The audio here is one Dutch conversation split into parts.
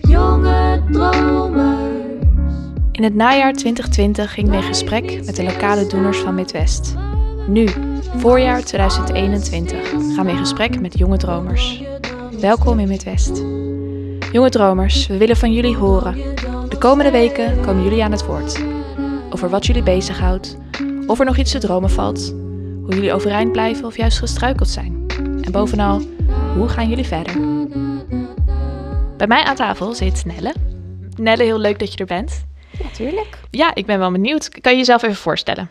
Jonge dromers. In het najaar 2020 ging we in gesprek met de lokale doeners van Midwest. Nu, voorjaar 2021, gaan we in gesprek met jonge dromers. Welkom in Midwest. Jonge dromers, we willen van jullie horen. De komende weken komen jullie aan het woord. Over wat jullie bezighoudt, of er nog iets te dromen valt, hoe jullie overeind blijven of juist gestruikeld zijn. En bovenal, hoe gaan jullie verder? Bij mij aan tafel zit Nelle. Nelle, heel leuk dat je er bent. Natuurlijk. Ja, ik ben wel benieuwd. Kan je jezelf even voorstellen?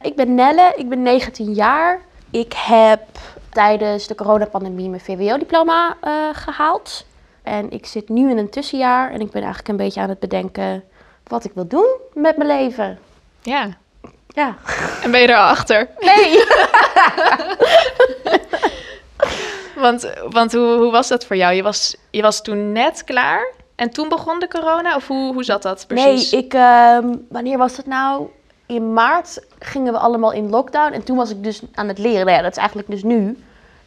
Ik ben Nelle, ik ben 19 jaar. Ik heb tijdens de coronapandemie mijn VWO-diploma eh, gehaald. En ik zit nu in een tussenjaar en ik ben eigenlijk een beetje aan het bedenken wat ik wil doen met mijn leven. Ja. Ja. En ben je erachter? Nee. Want, want hoe, hoe was dat voor jou? Je was, je was toen net klaar en toen begon de corona? Of hoe, hoe zat dat precies? Nee, ik, ehm, wanneer was het nou? In maart gingen we allemaal in lockdown en toen was ik dus aan het leren. Nou ja, dat is eigenlijk dus nu.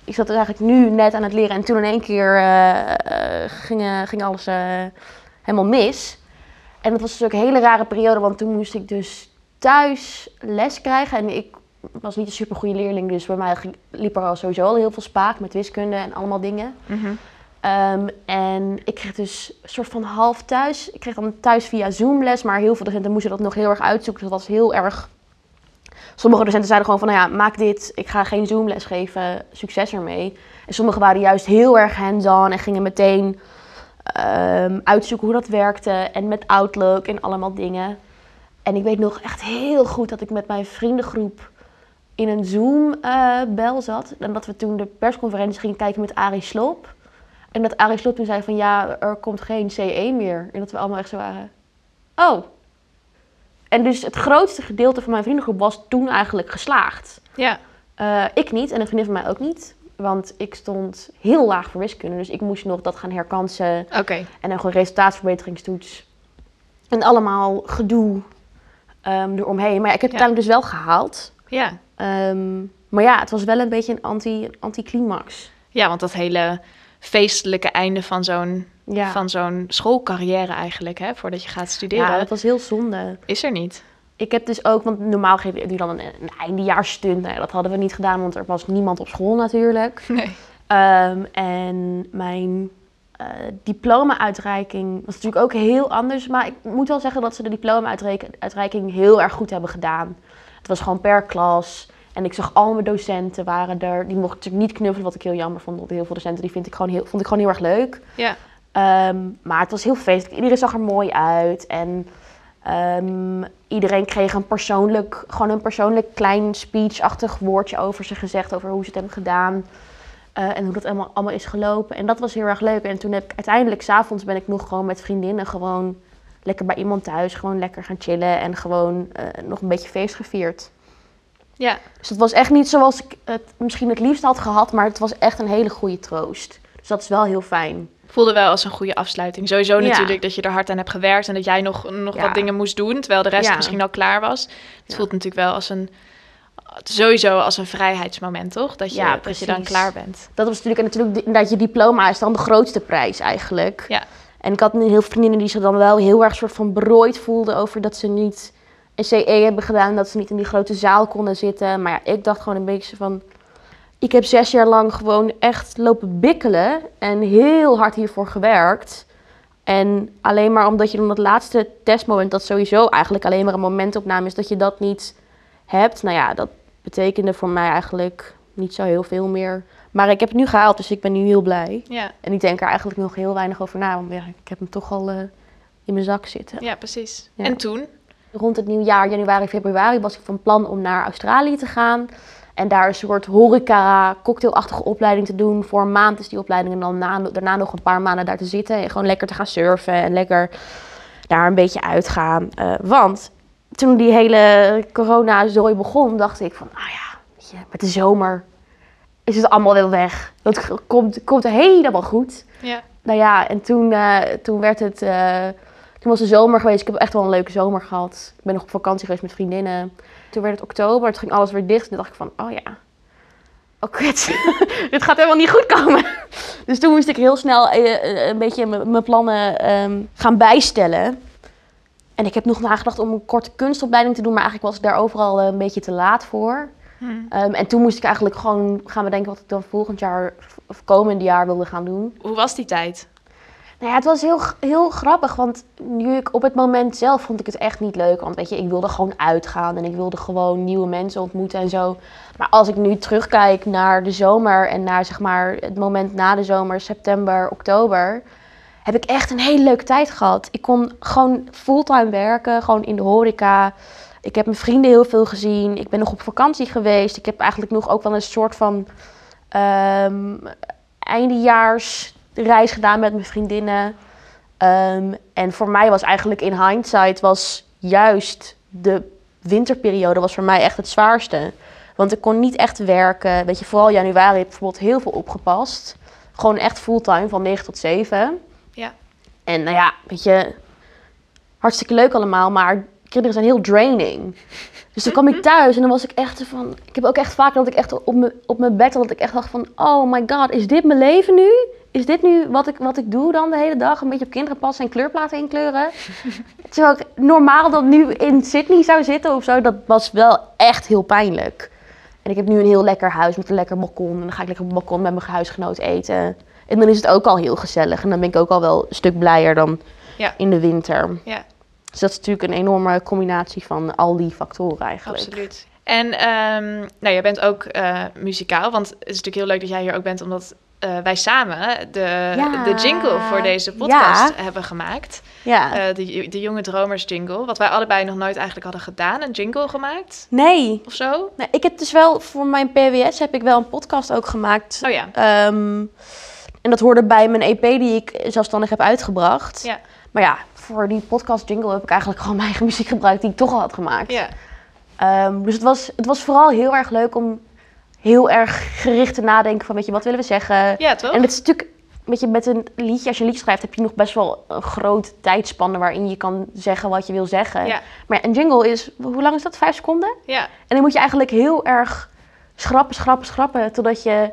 Ik zat dus eigenlijk nu net aan het leren en toen in één keer eh, eh, ging, ging alles eh, helemaal mis. En dat was natuurlijk een hele rare periode, want toen moest ik dus thuis les krijgen. En ik was niet een super goede leerling, dus bij mij liep er al sowieso al heel veel spaak met wiskunde en allemaal dingen. Mhm. Ehm, en ik kreeg dus een soort van half thuis. Ik kreeg dan thuis via Zoom les, maar heel veel docenten moesten dat nog heel erg uitzoeken. Dus dat was heel erg... Sommige docenten zeiden gewoon van, nou ja, maak dit. Ik ga geen Zoom les geven. Succes ermee. En sommigen waren juist heel erg hands-on en gingen meteen ehm, uitzoeken hoe dat werkte. En met Outlook en allemaal dingen. En ik weet nog echt heel goed dat ik met mijn vriendengroep in een Zoom-bel zat. En dat we toen de persconferentie gingen kijken met Arie Slob. En dat Arie Slob toen zei van ja, er komt geen C1 meer. En dat we allemaal echt zo waren. Oh. En dus het grootste gedeelte van mijn vriendengroep was toen eigenlijk geslaagd. Ja. Eh, ik niet en een vriendin van mij ook niet. Want ik stond heel laag voor wiskunde. Dus ik moest nog dat gaan herkansen. Oké. En dan gewoon resultaatsverbeteringstoets. En allemaal gedoe ehm, eromheen. Maar ik heb het Ja. uiteindelijk dus wel gehaald. Ja. Ehm, maar ja, het was wel een beetje een anti- een anticlimax. ja, want dat hele feestelijke einde van zo'n ja. van zo'n schoolcarrière eigenlijk, hè, voordat je gaat studeren, ja, dat was heel zonde. is er niet. Ik heb dus ook, want normaal geef je dan een, een eindejaarsstunt. Nou ja, dat hadden we niet gedaan, want er was niemand op school natuurlijk. Nee. Ehm, en mijn eh, diploma-uitreiking was natuurlijk ook heel anders. Maar ik moet wel zeggen dat ze de diploma-uitreiking heel erg goed hebben gedaan. Het was gewoon per klas. En ik zag al mijn docenten waren er. Die mochten natuurlijk niet knuffelen, wat ik heel jammer vond. Want heel veel docenten die vind ik gewoon heel, vond ik gewoon heel erg leuk. Ja. Ehm, maar het was heel feestelijk. Iedereen zag er mooi uit. En ehm, iedereen kreeg een persoonlijk, gewoon een persoonlijk klein speech-achtig woordje over ze gezegd. Over hoe ze het hebben gedaan. eh, en hoe dat allemaal, allemaal is gelopen. En dat was heel erg leuk. En toen heb ik uiteindelijk, s'avonds ben ik nog gewoon met vriendinnen gewoon lekker bij iemand thuis. Gewoon lekker gaan chillen. En gewoon eh, nog een beetje feest gevierd. Ja. Dus het was echt niet zoals ik het misschien het liefst had gehad. Maar het was echt een hele goede troost. Dus dat is wel heel fijn. Voelde wel als een goede afsluiting. Sowieso Ja. natuurlijk dat je er hard aan hebt gewerkt en dat jij nog, nog Ja. wat dingen moest doen, terwijl de rest Ja. misschien al klaar was. Het voelt natuurlijk wel als een, sowieso als een vrijheidsmoment, toch? Dat je, Ja, dat je dan klaar bent. Dat was natuurlijk, en natuurlijk inderdaad, je diploma is dan de grootste prijs eigenlijk. Ja. En ik had nu heel veel vriendinnen die zich dan wel heel erg soort van berooid voelden over dat ze niet een CE hebben gedaan, dat ze niet in die grote zaal konden zitten. Maar ja, ik dacht gewoon een beetje van, ik heb zes jaar lang gewoon echt lopen bikkelen en heel hard hiervoor gewerkt. En alleen maar omdat je dan dat laatste testmoment, dat sowieso eigenlijk alleen maar een momentopname is, dat je dat niet hebt. Nou ja, dat betekende voor mij eigenlijk niet zo heel veel meer. Maar ik heb het nu gehaald, dus ik ben nu heel blij. Ja, En ik denk er eigenlijk nog heel weinig over na, want ja, ik heb hem toch al eh, in mijn zak zitten. ja precies. Ja. En toen? Rond het nieuwjaar, januari, februari, was ik van plan om naar Australië te gaan. En daar een soort horeca, cocktailachtige opleiding te doen. Voor een maand is die opleiding en dan na, daarna nog een paar maanden daar te zitten. En gewoon lekker te gaan surfen en lekker daar een beetje uitgaan. Eh, want toen die hele corona-zooi begon, dacht ik van, ah ja, met de zomer is het allemaal wel weg. Dat komt, komt helemaal goed. Ja. Nou ja, en toen, eh, toen werd het. eh, toen was de zomer geweest. Ik heb echt wel een leuke zomer gehad. Ik ben nog op vakantie geweest met vriendinnen. Toen werd het oktober. Toen ging alles weer dicht. En toen dacht ik van, oh ja. oh kut, dit gaat helemaal niet goed komen. Dus toen moest ik heel snel eh, een beetje mijn plannen ehm, gaan bijstellen. En ik heb nog nagedacht om een korte kunstopleiding te doen, maar eigenlijk was ik daar overal een beetje te laat voor. Hm. Ehm, en toen moest ik eigenlijk gewoon gaan bedenken wat ik dan volgend jaar of komend jaar wilde gaan doen. Hoe was die tijd? Nou ja, het was heel, heel grappig, want nu ik op het moment zelf vond ik het echt niet leuk. Want weet je, ik wilde gewoon uitgaan en ik wilde gewoon nieuwe mensen ontmoeten en zo. Maar als ik nu terugkijk naar de zomer en naar zeg maar het moment na de zomer, september, oktober, heb ik echt een hele leuke tijd gehad. Ik kon gewoon fulltime werken, gewoon in de horeca. Ik heb mijn vrienden heel veel gezien. Ik ben nog op vakantie geweest. Ik heb eigenlijk nog ook wel een soort van ehm eindejaarsreis gedaan met mijn vriendinnen. Ehm, en voor mij was eigenlijk in hindsight was juist de winterperiode was voor mij echt het zwaarste. Want ik kon niet echt werken. Weet je, vooral januari heb ik bijvoorbeeld heel veel opgepast. Gewoon echt fulltime van 9 tot 7. Ja. En nou ja, weet je, hartstikke leuk allemaal, maar kinderen zijn heel draining. Dus dan kwam ik thuis en dan was ik echt van... Ik heb ook echt vaak dat ik echt op mijn, op mijn bed dat ik echt dacht van... Oh my god, is dit mijn leven nu? Is dit nu wat ik, wat ik doe dan de hele dag? Een beetje op kinderen passen en kleurplaten inkleuren? Terwijl ik normaal dan nu in Sydney zou zitten of zo, dat was wel echt heel pijnlijk. En ik heb nu een heel lekker huis met een lekker balkon. En dan ga ik lekker op het balkon met mijn huisgenoot eten. En dan is het ook al heel gezellig. En dan ben ik ook al wel een stuk blijer dan Ja. in de winter. Ja, Dus dat is natuurlijk een enorme combinatie van al die factoren eigenlijk. absoluut. En ehm, nou, jij bent ook eh, muzikaal, want het is natuurlijk heel leuk dat jij hier ook bent, omdat eh, wij samen de, Ja. de jingle voor deze podcast hebben gemaakt. Ja. Eh, de, de Jonge Dromers jingle, wat wij allebei nog nooit eigenlijk hadden gedaan. Een jingle gemaakt nee. of zo. nee, ik heb dus wel voor mijn PWS heb ik wel een podcast ook gemaakt. Oh ja, Ehm, en dat hoorde bij mijn EP die ik zelfstandig heb uitgebracht. ja, Maar ja, voor die podcast jingle heb ik eigenlijk gewoon mijn eigen muziek gebruikt die ik toch al had gemaakt. ja. Ehm, dus het was, het was vooral heel erg leuk om heel erg gericht te nadenken van, weet je, wat willen we zeggen? Ja, toch? En het is natuurlijk, weet je, met een liedje, als je een liedje schrijft, heb je nog best wel een groot tijdspanne waarin je kan zeggen wat je wil zeggen. Ja. Maar een jingle is, hoe lang is dat? Vijf seconden? Ja, En dan moet je eigenlijk heel erg schrappen, schrappen, schrappen, totdat je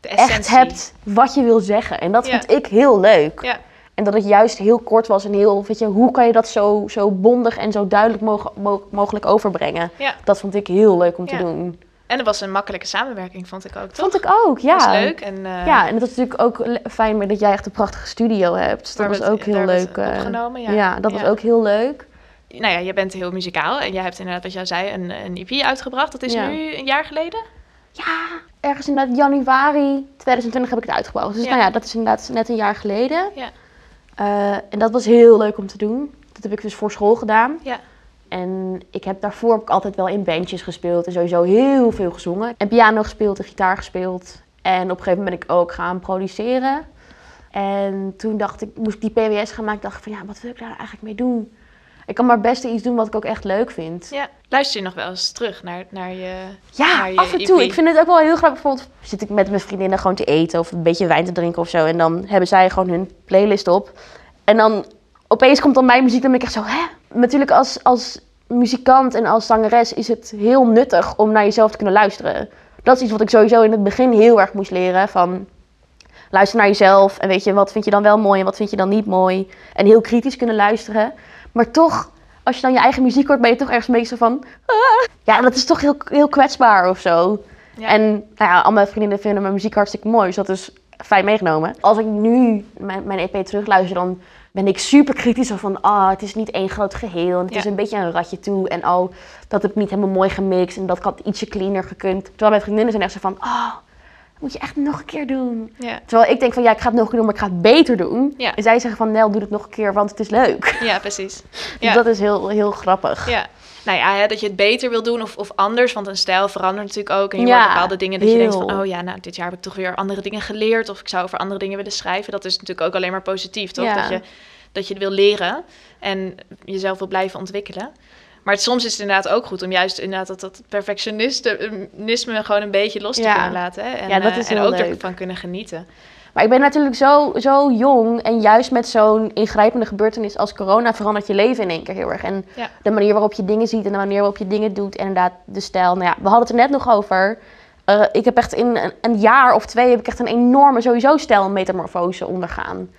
echt hebt wat je wil zeggen. En dat Ja. vind ik heel leuk. Ja, En dat het juist heel kort was en heel, weet je, hoe kan je dat zo, zo bondig en zo duidelijk moge- mo- mogelijk overbrengen? ja. Dat vond ik heel leuk om te Ja. doen. En het was een makkelijke samenwerking, vond ik ook, toch? Vond ik ook, ja. was leuk. En, eh, Ja, en het was natuurlijk ook fijn met dat jij echt een prachtige studio hebt. Dat was het- ook heel leuk. eh. opgenomen, ja. ja. dat was ook heel leuk. Nou ja, je bent heel muzikaal en jij hebt inderdaad, wat jij zei, een, een EP uitgebracht. Dat is Ja. nu een jaar geleden? Ja, ergens inderdaad januari 2020 heb ik het uitgebracht. Dus nou ja, dat is inderdaad net een jaar geleden. Ja. Eh, en dat was heel leuk om te doen. Dat heb ik dus voor school gedaan. Ja. En ik heb daarvoor heb ik altijd wel in bandjes gespeeld en sowieso heel veel gezongen. En piano gespeeld en gitaar gespeeld. En op een gegeven moment ben ik ook gaan produceren. En toen dacht ik, moest ik die PWS gaan maken, dacht ik van ja, wat wil ik daar eigenlijk mee doen? Ik kan maar het beste iets doen wat ik ook echt leuk vind. ja. Luister je nog wel eens terug naar, naar je Ja, naar je af en toe. EP? Ik vind het ook wel heel grappig. Bijvoorbeeld zit ik met mijn vriendinnen gewoon te eten of een beetje wijn te drinken of zo. En dan hebben zij gewoon hun playlist op. En dan opeens komt dan mijn muziek. Dan ben ik echt zo, hè? Natuurlijk als, als muzikant en als zangeres is het heel nuttig om naar jezelf te kunnen luisteren. Dat is iets wat ik sowieso in het begin heel erg moest leren. Van luister naar jezelf. En weet je, wat vind je dan wel mooi en wat vind je dan niet mooi. En heel kritisch kunnen luisteren. Maar toch, als je dan je eigen muziek hoort, ben je toch ergens een beetje van... "Ah." Ja, dat is toch heel, heel kwetsbaar of zo. Ja. En nou ja, al mijn vriendinnen vinden mijn muziek hartstikke mooi. Dus dat is fijn meegenomen. Als ik nu mijn, mijn EP terugluister, dan ben ik super kritisch. Van, ah, het is niet één groot geheel. En het Ja. is een beetje een ratje toe. En oh, dat heb ik niet helemaal mooi gemixt. En dat had ietsje cleaner gekund. Terwijl mijn vriendinnen zijn echt zo van, ah, moet je echt nog een keer doen. Ja. Terwijl ik denk van, ja, ik ga het nog een keer doen, maar ik ga het beter doen. Ja. En zij zeggen van, Nel, doe het nog een keer, want het is leuk. ja, precies. Dus Ja. dat is heel, heel grappig. Ja. Nou ja, hè, dat je het beter wil doen of, of anders, want een stijl verandert natuurlijk ook. En je Ja, hoort bepaalde dingen dat je denkt van, oh ja, nou, dit jaar heb ik toch weer andere dingen geleerd. Of ik zou over andere dingen willen schrijven. Dat is natuurlijk ook alleen maar positief, toch? Dat, je, dat je het wil leren en jezelf wil blijven ontwikkelen. Maar het, soms is het inderdaad ook goed om juist inderdaad dat, dat perfectionisme gewoon een beetje los te Ja. kunnen laten. Hè? En, Ja, dat eh, en ook leuk. ervan kunnen genieten. Maar ik ben natuurlijk zo, zo jong en juist met zo'n ingrijpende gebeurtenis als corona verandert je leven in één keer heel erg. En Ja. de manier waarop je dingen ziet en de manier waarop je dingen doet en inderdaad de stijl. Nou ja, we hadden het er net nog over. Eh, ik heb echt in een, een jaar of twee heb ik echt een enorme sowieso stijlmetamorfose ondergaan.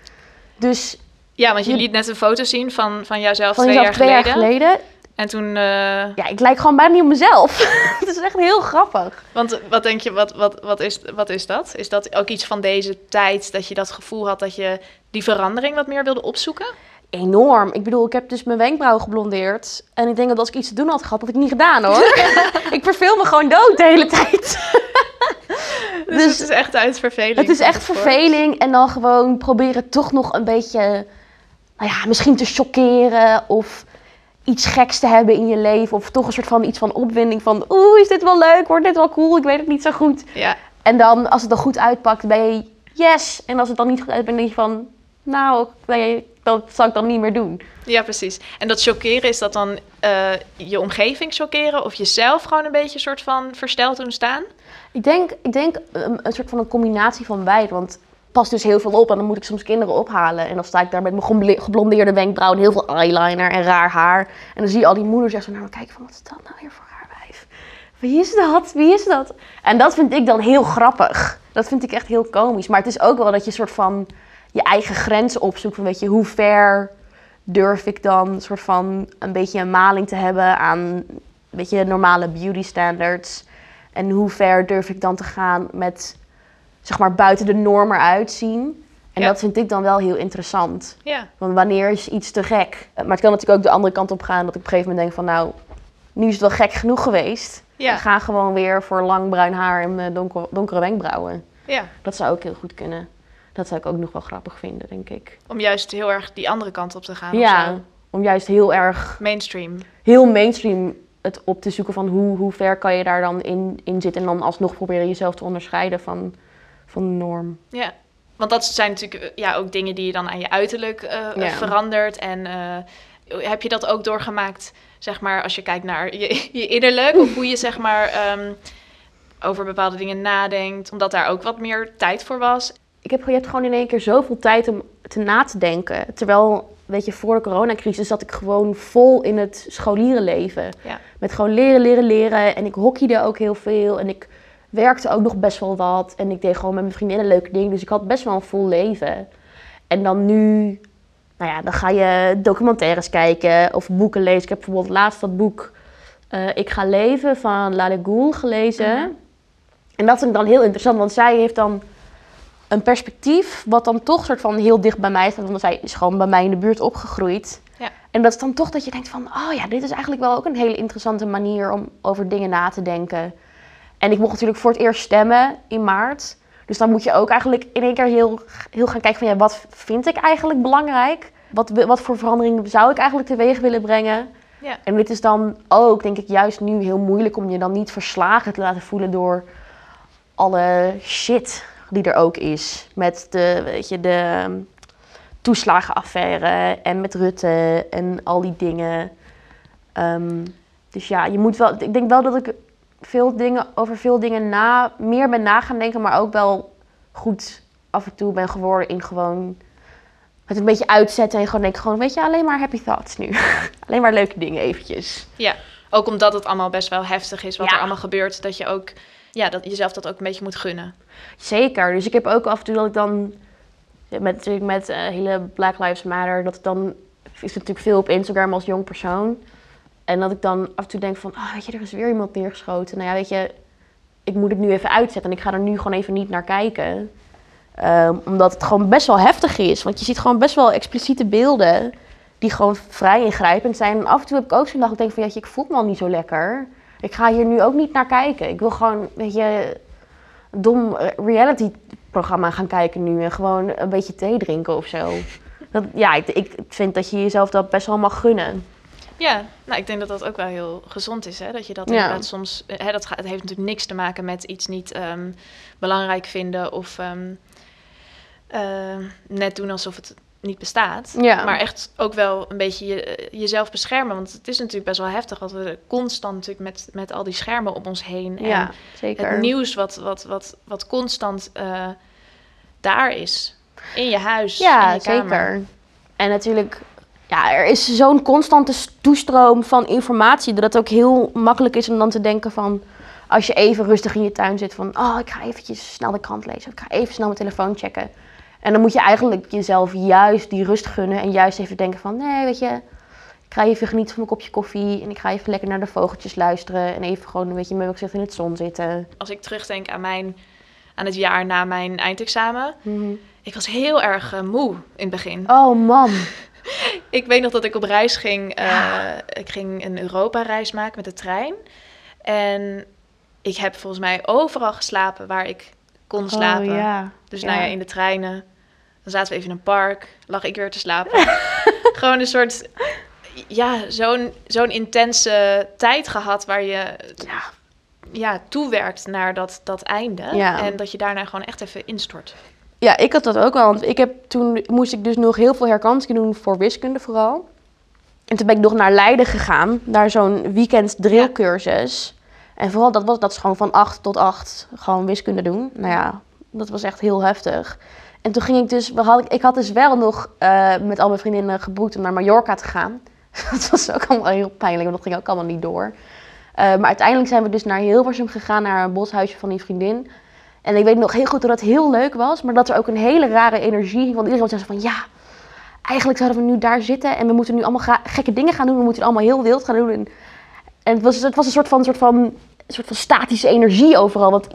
Dus Ja, want je Je- liet net een foto zien van, van jouzelf van twee, jaar, twee jaar geleden. En toen, eh, Ja, ik lijk gewoon bijna niet op mezelf. Het is echt heel grappig. want wat denk je, wat, wat, wat, is, wat is dat? Is dat ook iets van deze tijd dat je dat gevoel had dat je die verandering wat meer wilde opzoeken? Enorm. Ik bedoel, ik heb dus mijn wenkbrauwen geblondeerd. En ik denk dat als ik iets te doen had gehad, had ik niet gedaan hoor. ik verveel me gewoon dood de hele tijd. Dus, Dus het is echt uit verveling. Het is echt verveling en dan gewoon proberen toch nog een beetje, nou ja, misschien te chockeren of iets geks te hebben in je leven. Of toch een soort van iets van opwinding van, oeh, is dit wel leuk? Wordt dit wel cool? Ik weet het niet zo goed. Ja, En dan, als het er goed uitpakt, ben je yes. En als het dan niet goed uitpakt, dan denk je van, nou, nee, dat zal ik dan niet meer doen. ja, precies. En dat chockeren, is dat dan eh, je omgeving chockeren of jezelf gewoon een beetje soort van versteld doen staan? Ik denk, ik denk een, een soort van een combinatie van beide. Want pas dus heel veel op en dan moet ik soms kinderen ophalen. En dan sta ik daar met mijn geblondeerde wenkbrauwen, heel veel eyeliner en raar haar. En dan zie je al die moeders echt zo naar me kijken van, wat is dat nou weer voor haar wijf? Wie is dat? Wie is dat? En dat vind ik dan heel grappig. Dat vind ik echt heel komisch. Maar het is ook wel dat je soort van je eigen grenzen opzoekt. Van weet je, hoe ver durf ik dan soort van een beetje een maling te hebben aan een beetje normale beauty standards. En hoe ver durf ik dan te gaan met, zeg maar, buiten de norm eruit zien. En Ja. dat vind ik dan wel heel interessant. Ja, Want wanneer is iets te gek? Maar het kan natuurlijk ook de andere kant op gaan. Dat ik op een gegeven moment denk van, nou, nu is het wel gek genoeg geweest. ja, Ik ga gewoon weer voor lang bruin haar en eh, donker, donkere wenkbrauwen. ja. Dat zou ook heel goed kunnen. Dat zou ik ook nog wel grappig vinden, denk ik. Om juist heel erg die andere kant op te gaan. Ja, om juist heel erg, Mainstream. heel mainstream het op te zoeken van hoe, hoe ver kan je daar dan in, in zitten. En dan alsnog proberen jezelf te onderscheiden van, van de norm. Ja, want dat zijn natuurlijk eh, ja, ook dingen die je dan aan je uiterlijk eh, Ja. verandert. En eh, heb je dat ook doorgemaakt, zeg maar, als je kijkt naar je, je innerlijk, of hoe je zeg maar ehm, over bepaalde dingen nadenkt, omdat daar ook wat meer tijd voor was. Ik heb, je hebt gewoon in één keer zoveel tijd om te na te denken. Terwijl, weet je, voor de coronacrisis zat ik gewoon vol in het scholierenleven. Ja. Met gewoon leren, leren, leren. En ik hockeyde ook heel veel. En ik werkte ook nog best wel wat. En ik deed gewoon met mijn vriendinnen leuke dingen. Dus ik had best wel een vol leven. En dan nu, nou ja, dan ga je documentaires kijken of boeken lezen. Ik heb bijvoorbeeld laatst dat boek eh, Ik ga leven van Lale Goul gelezen. Mhm. En dat vind ik dan heel interessant, want zij heeft dan een perspectief wat dan toch soort van heel dicht bij mij staat. Want zij is gewoon bij mij in de buurt opgegroeid. Ja. En dat is dan toch dat je denkt van, oh ja, dit is eigenlijk wel ook een hele interessante manier om over dingen na te denken. En ik mocht natuurlijk voor het eerst stemmen in maart. Dus dan moet je ook eigenlijk in één keer heel, heel gaan kijken van, ja, wat vind ik eigenlijk belangrijk? Wat, wat voor verandering zou ik eigenlijk teweeg willen brengen? Ja. En dit is dan ook, denk ik, juist nu heel moeilijk om je dan niet verslagen te laten voelen door alle shit die er ook is. Met de, weet je, de ehm, toeslagenaffaire en met Rutte en al die dingen. Ehm, dus ja, je moet wel. Ik denk wel dat ik veel dingen over veel dingen na, meer ben na gaan denken, maar ook wel goed af en toe ben geworden in gewoon het een beetje uitzetten en gewoon denk gewoon, weet je, alleen maar happy thoughts nu. alleen maar leuke dingen eventjes. ja, ook omdat het allemaal best wel heftig is wat Ja. er allemaal gebeurt, dat je ook, ja, dat jezelf dat ook een beetje moet gunnen. Zeker. Dus ik heb ook af en toe dat ik dan met natuurlijk met eh, hele Black Lives Matter dat ik dan is natuurlijk veel op Instagram als jong persoon en dat ik dan af en toe denk van, ah, weet je, er is weer iemand neergeschoten. Nou ja, weet je, ik moet het nu even uitzetten en ik ga er nu gewoon even niet naar kijken. Ehm, omdat het gewoon best wel heftig is. Want je ziet gewoon best wel expliciete beelden die gewoon vrij ingrijpend zijn. En af en toe heb ik ook zo'n dag dat ik denk van, ja, ik voel me al niet zo lekker. Ik ga hier nu ook niet naar kijken. Ik wil gewoon, weet je, dom eh, reality-programma gaan kijken nu. En gewoon een beetje thee drinken of zo. Dat, ja, ik, ik vind dat je jezelf dat best wel mag gunnen. Ja, nou, ik denk dat dat ook wel heel gezond is. Hè? Dat je dat Ja. inderdaad soms... Hè, dat gaat, het heeft natuurlijk niks te maken met iets niet ehm, belangrijk vinden... of ehm, eh, net doen alsof het niet bestaat. Ja. Maar echt ook wel een beetje je, jezelf beschermen. Want het is natuurlijk best wel heftig... dat we constant natuurlijk met, met al die schermen om ons heen... en Ja, zeker. het nieuws wat, wat, wat, wat constant eh, daar is. In je huis, in Ja, je kamer. zeker. En natuurlijk, ja, er is zo'n constante toestroom van informatie dat het ook heel makkelijk is om dan te denken van, als je even rustig in je tuin zit van, oh, ik ga eventjes snel de krant lezen. Of ik ga even snel mijn telefoon checken. En dan moet je eigenlijk jezelf juist die rust gunnen. En juist even denken van, nee, weet je, ik ga even genieten van mijn kopje koffie. En ik ga even lekker naar de vogeltjes luisteren. En even gewoon een beetje met mijn gezicht in het zon zitten. Als ik terugdenk aan, mijn, aan het jaar na mijn eindexamen. Ik was heel erg eh, moe in het begin. Oh man. Ik weet nog dat ik op reis ging. eh, Ik ging een Europa-reis maken met de trein. En ik heb volgens mij overal geslapen waar ik kon slapen. Oh, ja. Dus Ja. nou ja, in de treinen. Dan zaten we even in een park. Lag ik weer te slapen. Gewoon een soort... Ja, zo'n zo'n intense tijd gehad waar je Ja. ja, toewerkt naar dat, dat einde. En dat je daarna gewoon echt even instort. Ja, ik had dat ook wel. Want ik heb, toen moest ik dus nog heel veel herkansingen doen voor wiskunde vooral. En toen ben ik nog naar Leiden gegaan. Naar zo'n weekend drillcursus. En vooral dat, was, dat gewoon van 8 tot 8 gewoon wiskunde doen. Nou ja, dat was echt heel heftig. En toen ging ik dus, we hadden, ik had dus wel nog eh, met al mijn vriendinnen geboekt om naar Mallorca te gaan. dat was ook allemaal heel pijnlijk, want dat ging ook allemaal niet door. Eh, maar uiteindelijk zijn we dus naar Hilversum gegaan, naar een boshuisje van die vriendin. En ik weet nog heel goed dat het heel leuk was, maar dat er ook een hele rare energie ging. Want iedereen zo van, ja, eigenlijk zouden we nu daar zitten en we moeten nu allemaal gekke dingen gaan doen. We moeten het allemaal heel wild gaan doen. En, en het, was, het was een soort van, soort, van, soort van statische energie overal. Want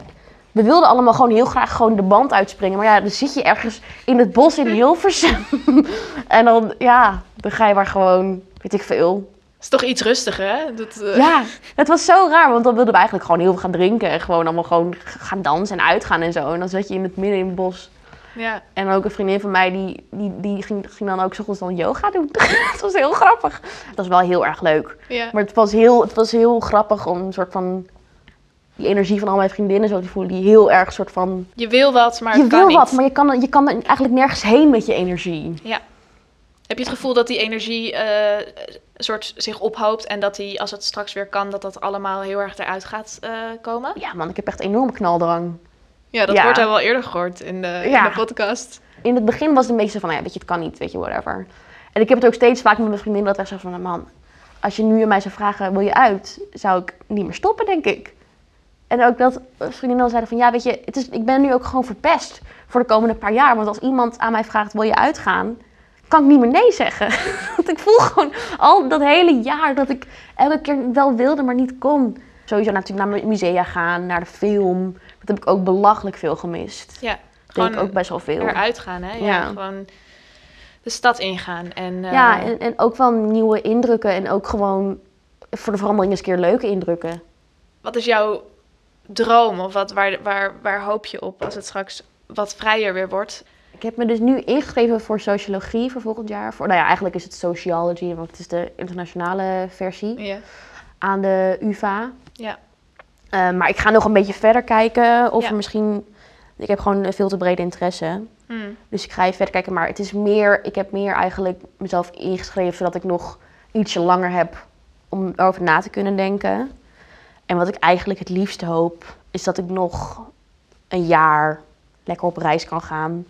we wilden allemaal gewoon heel graag gewoon de band uitspringen. Maar ja, dan zit je ergens in het bos in Hilversum. en dan, ja, dan ga je maar gewoon, weet ik veel, is toch iets rustiger, hè? Dat, eh, ja, het was zo raar, want dan wilden we eigenlijk gewoon heel veel gaan drinken. En gewoon allemaal gewoon gaan dansen en uitgaan en zo. En dan zat je in het midden in het bos. ja. En ook een vriendin van mij, die, die, die ging, ging dan ook ochtends dan yoga doen. het was heel grappig. Het was wel heel erg leuk. ja. Maar het was heel, het was heel grappig om een soort van... Die energie van al mijn vriendinnen zo te voelen. Die heel erg soort van... Je wil wat, maar je wil niet. wat, maar je kan, je kan er eigenlijk nergens heen met je energie. Ja. Heb je het gevoel dat die energie eh, een soort zich ophoopt en dat die, als het straks weer kan, dat dat allemaal heel erg eruit gaat eh, komen? Ja man, ik heb echt enorme knaldrang. Ja, dat Ja. wordt al wel eerder gehoord in de, Ja. in de podcast. in het begin was het een beetje zo van, ja, weet je, het kan niet, weet je, whatever. En ik heb het ook steeds vaak met mijn vriendin dat ik zeg van, man, als je nu aan mij zou vragen, wil je uit, zou ik niet meer stoppen, denk ik. En ook dat vriendinnen dan zeiden van, ja, weet je, het is, ik ben nu ook gewoon verpest voor de komende paar jaar. Want als iemand aan mij vraagt, wil je uitgaan, kan ik niet meer nee zeggen. Want ik voel gewoon al dat hele jaar dat ik elke keer wel wilde, maar niet kon. Sowieso natuurlijk naar musea gaan, naar de film. Dat heb ik ook belachelijk veel gemist. Ja, Dat deed ik gewoon ook best wel veel. eruit gaan, hè? Ja, Ja. gewoon de stad ingaan. En, eh, Ja, en, en ook wel nieuwe indrukken en ook gewoon voor de verandering eens een keer leuke indrukken. Wat is jouw droom of wat, waar, waar, waar hoop je op als het straks wat vrijer weer wordt? Ik heb me dus nu ingeschreven voor sociologie voor volgend jaar. Voor, nou ja, eigenlijk is het sociology, want het is de internationale versie Ja. aan de UvA. Ja. Eh, maar ik ga nog een beetje verder kijken of Ja. er misschien... Ik heb gewoon veel te brede interesse. Hmm. Dus ik ga even verder kijken. Maar het is meer, ik heb meer eigenlijk mezelf ingeschreven zodat ik nog ietsje langer heb om erover na te kunnen denken. En wat ik eigenlijk het liefste hoop, is dat ik nog een jaar lekker op reis kan gaan.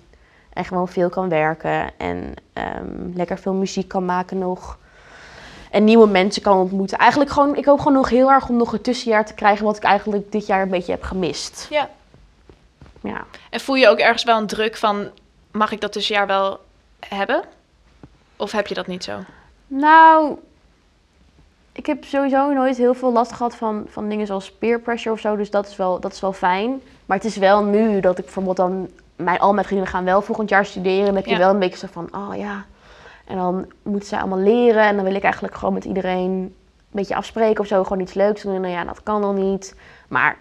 En gewoon veel kan werken. En ehm, lekker veel muziek kan maken nog. En nieuwe mensen kan ontmoeten. Eigenlijk gewoon, ik hoop gewoon nog heel erg om nog een tussenjaar te krijgen wat ik eigenlijk dit jaar een beetje heb gemist. ja. Ja. En voel je ook ergens wel een druk van, mag ik dat tussenjaar wel hebben? Of heb je dat niet zo? Nou, ik heb sowieso nooit heel veel last gehad van, van dingen zoals peer pressure of zo. Dus dat is, wel, dat is wel fijn. Maar het is wel nu dat ik bijvoorbeeld dan... Mijn, al mijn vrienden gaan wel volgend jaar studeren. En dan heb je Ja. wel een beetje zo van, oh ja. En dan moeten ze allemaal leren. En dan wil ik eigenlijk gewoon met iedereen een beetje afspreken of zo. Gewoon iets leuks doen. En dan ja, dat kan dan niet. Maar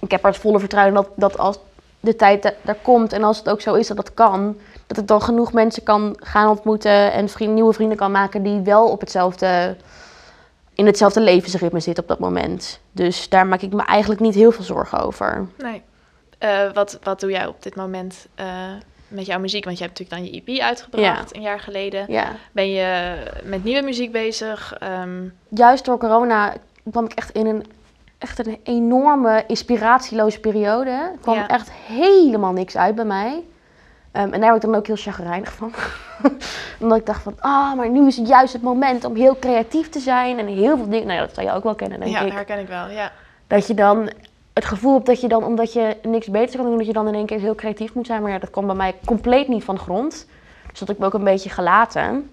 ik heb er het volle vertrouwen dat, dat als de tijd da- daar komt... en als het ook zo is dat dat kan... dat ik dan genoeg mensen kan gaan ontmoeten... en vriend, nieuwe vrienden kan maken die wel op hetzelfde... in hetzelfde levensritme zitten op dat moment. Dus daar maak ik me eigenlijk niet heel veel zorgen over. Nee. Eh, wat, wat doe jij op dit moment eh, met jouw muziek? Want je hebt natuurlijk dan je EP uitgebracht een jaar geleden. Ja. Ben je met nieuwe muziek bezig? Ehm, Juist door corona kwam ik echt in een, echt een enorme inspiratieloze periode. Er kwam Ja. echt helemaal niks uit bij mij. Ehm, en daar word ik dan ook heel chagrijnig van. Omdat ik dacht van, ah, maar nu is het juist het moment om heel creatief te zijn. En heel veel dingen, nou ja, dat zou je ook wel kennen, denk ja, ik. herken ik wel. Ja. dat je dan het gevoel hebt dat je dan, omdat je niks beter kan doen, dat je dan in één keer heel creatief moet zijn. Maar ja, dat kwam bij mij compleet niet van de grond. Dus dat heb ik me ook een beetje gelaten.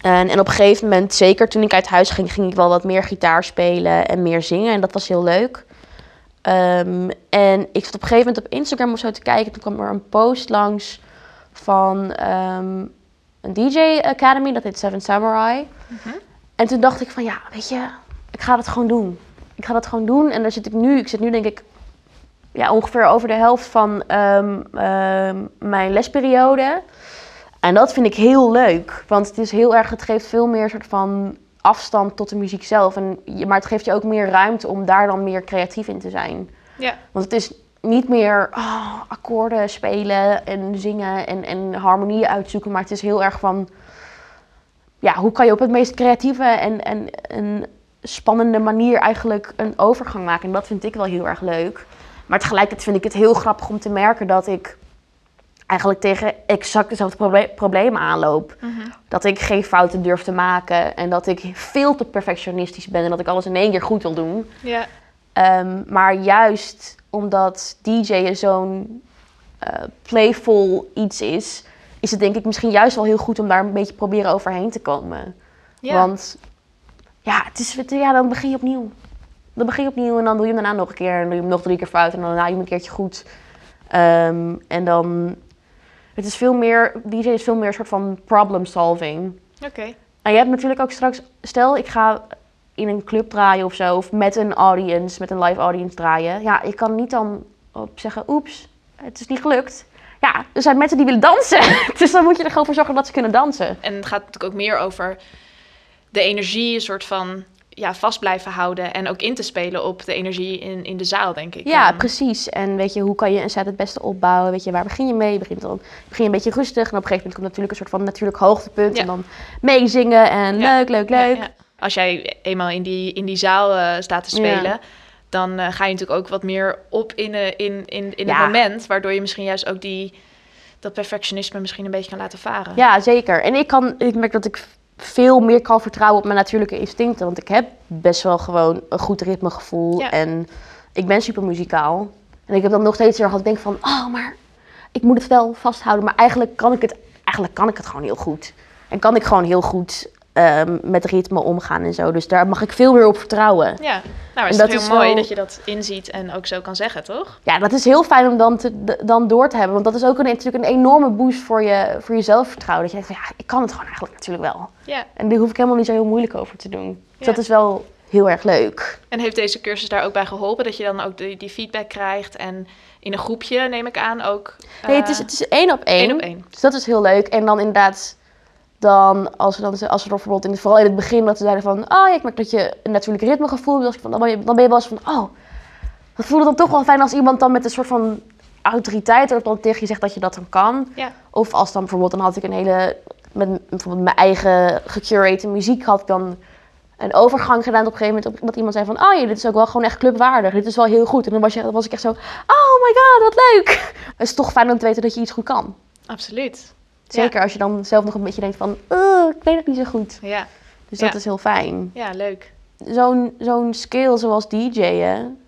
En, en op een gegeven moment, zeker toen ik uit huis ging, ging ik wel wat meer gitaar spelen en meer zingen. En dat was heel leuk. Ehm, en ik zat op een gegeven moment op Instagram of zo te kijken. Toen kwam er een post langs van ehm, een DJ Academy, dat heet Seven Samurai. En toen dacht ik van ja, weet je, ik ga dat gewoon doen. Ik ga dat gewoon doen. En daar zit ik nu, ik zit nu denk ik ja, ongeveer over de helft van ehm, ehm, mijn lesperiode. En dat vind ik heel leuk. Want het is heel erg, het geeft veel meer soort van afstand tot de muziek zelf. En, maar het geeft je ook meer ruimte om daar dan meer creatief in te zijn. Ja. Want het is niet meer oh, akkoorden spelen en zingen en, en harmonieën uitzoeken. Maar het is heel erg van... Ja, hoe kan je op het meest creatieve en, en, en spannende manier eigenlijk een overgang maken? En dat vind ik wel heel erg leuk. Maar tegelijkertijd vind ik het heel grappig om te merken dat ik eigenlijk tegen exact dezelfde proble- problemen aanloop. Dat ik geen fouten durf te maken en dat ik veel te perfectionistisch ben en dat ik alles in één keer goed wil doen. Ja. Ehm, maar juist omdat DJ'en zo'n eh, playful iets is, is het denk ik misschien juist wel heel goed om daar een beetje proberen overheen te komen. Want ja, het is, ja, dan begin je opnieuw. Dan begin je opnieuw en dan doe je hem daarna nog een keer en dan doe je hem nog drie keer fout en dan daarna je hem een keertje goed. Ehm, en dan, het is veel meer, DJ is veel meer een soort van problem solving. Oké. En je hebt natuurlijk ook straks, stel ik ga in een club draaien of zo, of met een audience, met een live audience draaien. Ja, je kan niet dan op zeggen, oeps, het is niet gelukt. Ja, er zijn mensen die willen dansen. dus dan moet je er gewoon voor zorgen dat ze kunnen dansen. En het gaat natuurlijk ook meer over de energie, een soort van ja, vast blijven houden. En ook in te spelen op de energie in, in de zaal, denk ik. Ja, precies. En weet je, hoe kan je een set het beste opbouwen? Weet je, waar begin je mee? Je begint dan begin je een beetje rustig. En op een gegeven moment komt natuurlijk een soort van natuurlijk hoogtepunt. Ja. En dan meezingen en Ja. leuk, leuk, leuk. ja. Als jij eenmaal in die, in die zaal eh, staat te spelen, dan eh, ga je natuurlijk ook wat meer op in, eh, in, in, in het moment. Waardoor je misschien juist ook die, dat perfectionisme misschien een beetje kan laten varen. Ja, zeker. En ik, kan, ik merk dat ik veel meer kan vertrouwen op mijn natuurlijke instincten. Want ik heb best wel gewoon een goed ritmegevoel. Ja. En ik ben super muzikaal. En ik heb dan nog steeds heel erg denk van... Oh, maar ik moet het wel vasthouden. Maar eigenlijk kan ik het, eigenlijk kan ik het gewoon heel goed. En kan ik gewoon heel goed ehm, met ritme omgaan en zo. Dus daar mag ik veel meer op vertrouwen. Ja, nou is En het dat heel is mooi wel- dat je dat inziet en ook zo kan zeggen, toch? Ja, dat is heel fijn om dan, te, dan door te hebben. Want dat is ook een, natuurlijk een enorme boost voor je, voor je zelfvertrouwen. Dat je denkt van ja, ik kan het gewoon eigenlijk natuurlijk wel. Ja. En daar hoef ik helemaal niet zo heel moeilijk over te doen. Dus Ja. dat is wel heel erg leuk. En heeft deze cursus daar ook bij geholpen? Dat je dan ook die, die feedback krijgt en in een groepje, neem ik aan, ook... Nee, eh, het is, het is één op één. één op één. Dus dat is heel leuk. En dan inderdaad, dan, als we dan als we dan bijvoorbeeld in, het- vooral in het begin dat ze zeiden van, oh ja, ik merk dat je een natuurlijk ritmegevoel hebt. Dus van, dan, ben je, dan ben je wel eens van, oh, dat voelde dan toch wel fijn als iemand dan met een soort van autoriteit erop dan tegen je zegt dat je dat dan kan. Ja. Of als dan bijvoorbeeld, dan had ik een hele, met bijvoorbeeld mijn eigen gecurate muziek, had ik dan een overgang gedaan op een gegeven moment. Dat iemand zei van, oh ja, dit is ook wel gewoon echt clubwaardig. Dit is wel heel goed. En dan was, je, dan was ik echt zo, oh my god, wat leuk. Het is toch fijn om te weten dat je iets goed kan. Absoluut. Zeker als je dan zelf nog een beetje denkt van, oh, ik weet het niet zo goed. Ja, Dus dat Ja. is heel fijn. ja leuk. Zo'n zo'n skill zoals DJ'en,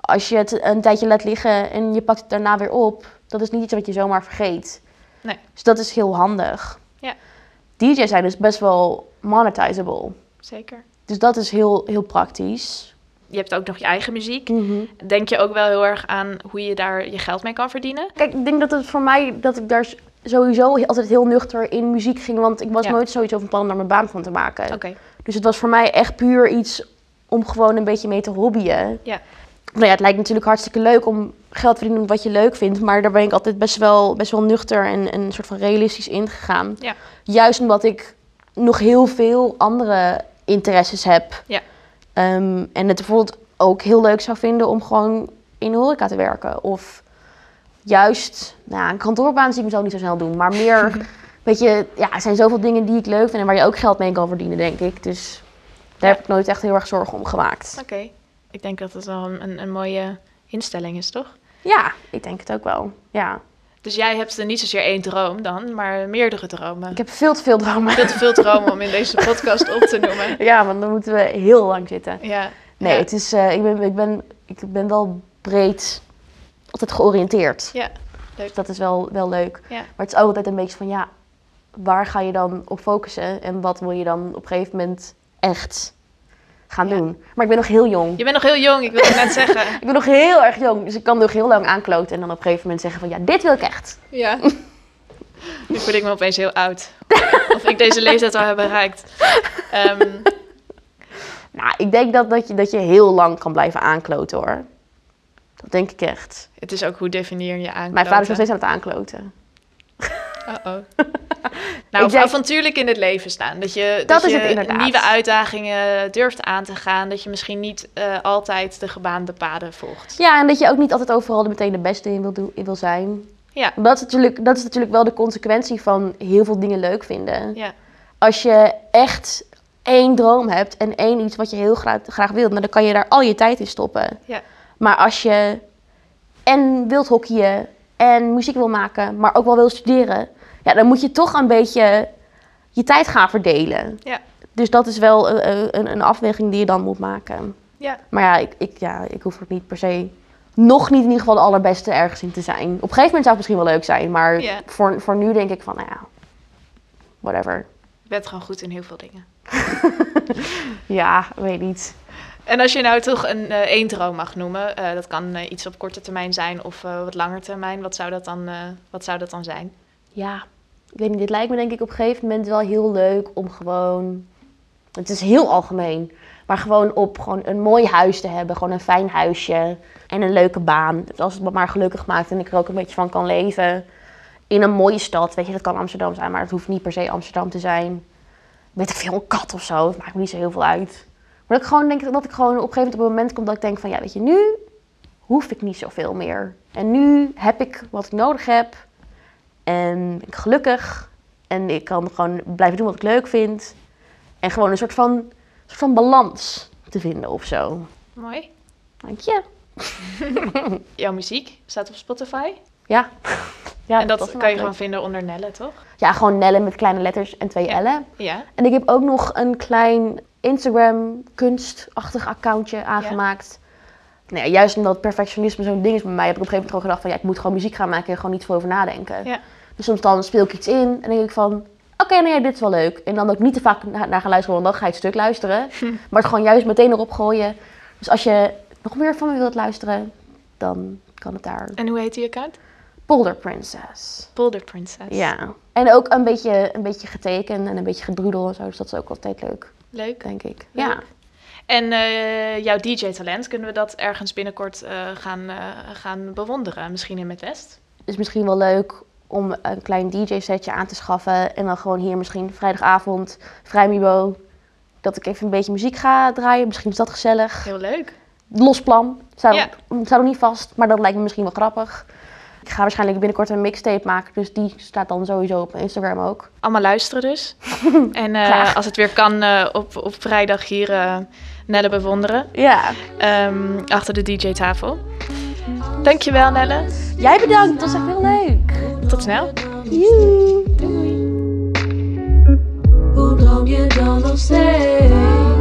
als je het een tijdje laat liggen en je pakt het daarna weer op, dat is niet iets wat je zomaar vergeet. Nee. Dus dat is heel handig. Ja. DJ's zijn dus best wel monetizable. Zeker. Dus dat is heel, heel praktisch. Je hebt ook nog je eigen muziek. Denk je ook wel heel erg aan hoe je daar je geld mee kan verdienen? Kijk, ik denk dat het voor mij, dat ik daar sowieso altijd heel nuchter in muziek ging, want ik was Ja. nooit zoiets over plan om daar mijn baan van te maken. Oké. Dus het was voor mij echt puur iets om gewoon een beetje mee te hobbyen. Ja. Nou ja, het lijkt natuurlijk hartstikke leuk om geld te verdienen wat je leuk vindt. Maar daar ben ik altijd best wel, best wel nuchter en, en een soort van realistisch ingegaan. Ja. Juist omdat ik nog heel veel andere interesses heb. Ja. Ehm, en het bijvoorbeeld ook heel leuk zou vinden om gewoon in de horeca te werken. Of juist, nou, een kantoorbaan zie ik me zo niet zo snel doen. Maar meer, weet je, ja, er zijn zoveel dingen die ik leuk vind en waar je ook geld mee kan verdienen, denk ik. Dus daar Ja. heb ik nooit echt heel erg zorgen om gemaakt. Oké. Ik denk dat het wel een, een, mooie instelling is, toch? Ja, ik denk het ook wel. Ja. Dus jij hebt er niet zozeer één droom dan, maar meerdere dromen. Ik heb veel te veel dromen. veel te veel dromen om in deze podcast op te noemen. Ja, want dan moeten we heel lang zitten. Ja, Nee, Ja. het is, eh, ik, ben, ik, ben, ik ben wel breed altijd georiënteerd. Ja, Dus dat is wel, wel leuk. Ja. Maar het is ook altijd een beetje van, ja, waar ga je dan op focussen? En wat wil je dan op een gegeven moment echt gaan Ja. doen? Maar ik ben nog heel jong. Je bent nog heel jong, ik wilde het net zeggen. Ik ben nog heel erg jong, dus ik kan nog heel lang aankloten en dan op een gegeven moment zeggen van, ja, dit wil ik echt. Ja. Nu voel ik me opeens heel oud. Of ik deze leeftijd al heb bereikt. Ehm, Nou, ik denk dat, dat, je, dat je heel lang kan blijven aankloten hoor. Dat denk ik echt. het is ook hoe definieer je aan. Mijn vader is nog steeds aan het aankloten. Uh-oh. Nou, denk- avontuurlijk in het leven staan. Dat je, dat, Dat is je het inderdaad. nieuwe uitdagingen durft aan te gaan. Dat je misschien niet eh, altijd de gebaande paden volgt. Ja, en dat je ook niet altijd overal er meteen de beste in wil, doen, in wil zijn. Ja, Dat is, natuurlijk, dat is natuurlijk wel de consequentie van heel veel dingen leuk vinden. ja, Als je echt één droom hebt en één iets wat je heel graag, graag wilt, dan kan je daar al je tijd in stoppen. ja, Maar als je en wilt hockeyen en muziek wil maken, maar ook wel wil studeren, ja, dan moet je toch een beetje je tijd gaan verdelen. ja, Dus dat is wel een, een, een afweging die je dan moet maken. ja. Maar ja ik, ik, ja, ik hoef er niet per se, nog niet in ieder geval de allerbeste ergens in te zijn. Op een gegeven moment zou het misschien wel leuk zijn, maar voor, voor nu denk ik van, nou ja, whatever. Je bent gewoon goed in heel veel dingen. Ja, weet niet. En als je nou toch een eh één mag noemen, eh, dat kan eh, iets op korte termijn zijn of wat langer termijn, wat zou dat dan, wat zou dat dan zijn? Ja, ik weet niet, dit lijkt me denk ik op een gegeven moment wel heel leuk om gewoon, het is heel algemeen, maar gewoon op gewoon een mooi huis te hebben, gewoon een fijn huisje en een leuke baan. Dus als het me maar gelukkig maakt en ik er ook een beetje van kan leven. In een mooie stad, weet je, dat kan Amsterdam zijn, maar het hoeft niet per se Amsterdam te zijn. Ik veel, kat of zo, het maakt me niet zo heel veel uit. Maar dat ik gewoon denk dat ik gewoon op een gegeven moment op een moment kom dat ik denk van, ja, weet je, nu hoef ik niet zoveel meer. En nu heb ik wat ik nodig heb. En ben ik gelukkig. En ik kan gewoon blijven doen wat ik leuk vind. En gewoon een soort van, soort van balans te vinden of zo. Mooi. Dank je. Jouw muziek staat op Spotify. Ja. ja en dat kan je gewoon vinden onder Nelle, toch? Ja, gewoon Nelle met kleine letters en twee Ja. L'en. Ja. En ik heb ook nog een klein Instagram kunstachtig accountje aangemaakt. Nou ja, juist omdat perfectionisme zo'n ding is bij mij, heb ik op een gegeven moment gewoon gedacht van ja, ik moet gewoon muziek gaan maken en gewoon niet veel over nadenken. Ja. Dus soms dan speel ik iets in en denk ik van oké, nee, dit is wel leuk. En dan ook niet te vaak naar, naar gaan luisteren, want dan ga je het stuk luisteren. Maar het gewoon juist meteen erop gooien. Dus als je nog meer van me wilt luisteren, dan kan het daar. En hoe heet die account? Polder Princess. Boulder Princess. Ja. En ook een beetje, een beetje getekend en een beetje gedroedel en zo. Dus dat is ook altijd leuk, Leuk. denk ik. Leuk. Ja. En eh, jouw DJ-talent, kunnen we dat ergens binnenkort eh, gaan, eh, gaan bewonderen? Misschien in Midwest? is misschien wel leuk om een klein DJ-setje aan te schaffen. En dan gewoon hier misschien vrijdagavond, vrijmibo, dat ik even een beetje muziek ga draaien. Misschien is dat gezellig. Heel leuk. Los plan. Staat, Ja. staat nog niet vast, maar dat lijkt me misschien wel grappig. Ik ga waarschijnlijk binnenkort een mixtape maken, dus die staat dan sowieso op mijn Instagram ook. Allemaal luisteren dus. en eh, als het weer kan, eh, op, op vrijdag hier eh Nelle bewonderen. Ja. ehm, achter de DJ-tafel. Dankjewel Nelle. Jij bedankt, dat was echt heel leuk. Tot snel. Joe. Doei. Hoe droom je dan nog steeds?